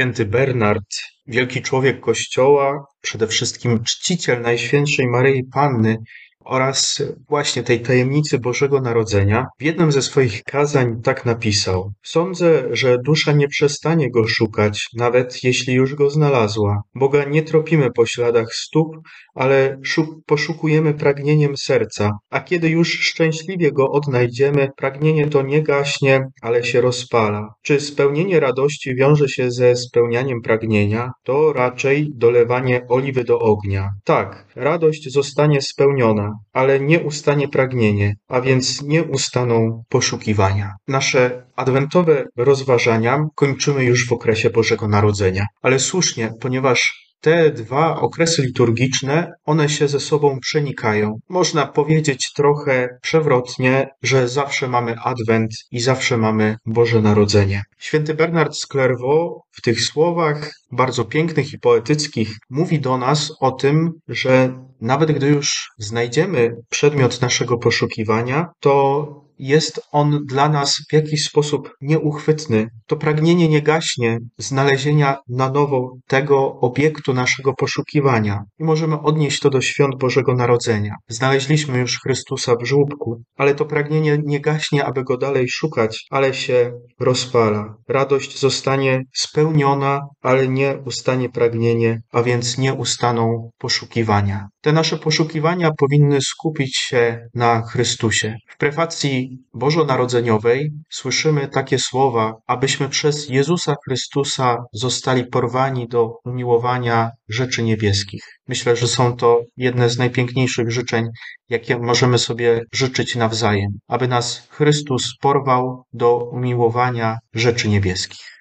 Święty Bernard, wielki człowiek Kościoła, przede wszystkim czciciel Najświętszej Maryi Panny, oraz właśnie tej tajemnicy Bożego Narodzenia, w jednym ze swoich kazań tak napisał: Sądzę, że dusza nie przestanie go szukać, nawet jeśli już go znalazła. Boga nie tropimy po śladach stóp, ale poszukujemy pragnieniem serca, a kiedy już szczęśliwie go odnajdziemy, pragnienie to nie gaśnie, ale się rozpala. Czy spełnienie radości wiąże się ze spełnianiem pragnienia? To raczej dolewanie oliwy do ognia. Tak, radość zostanie spełniona, ale nie ustanie pragnienie, a więc nie ustaną poszukiwania. Nasze adwentowe rozważania kończymy już w okresie Bożego Narodzenia, ale słusznie, ponieważ te dwa okresy liturgiczne, one się ze sobą przenikają. Można powiedzieć trochę przewrotnie, że zawsze mamy Adwent i zawsze mamy Boże Narodzenie. Święty Bernard z Clairvaux w tych słowach bardzo pięknych i poetyckich mówi do nas o tym, że nawet gdy już znajdziemy przedmiot naszego poszukiwania, to jest on dla nas w jakiś sposób nieuchwytny. To pragnienie nie gaśnie znalezienia na nowo tego obiektu naszego poszukiwania. I możemy odnieść to do świąt Bożego Narodzenia. Znaleźliśmy już Chrystusa w żłóbku, ale to pragnienie nie gaśnie, aby go dalej szukać, ale się rozpala. Radość zostanie spełniona, ale nie ustanie pragnienie, a więc nie ustaną poszukiwania. Te nasze poszukiwania powinny skupić się na Chrystusie. W prefacji bożonarodzeniowej słyszymy takie słowa, abyśmy przez Jezusa Chrystusa zostali porwani do umiłowania rzeczy niebieskich. Myślę, że są to jedne z najpiękniejszych życzeń, jakie możemy sobie życzyć nawzajem, aby nas Chrystus porwał do umiłowania rzeczy niebieskich.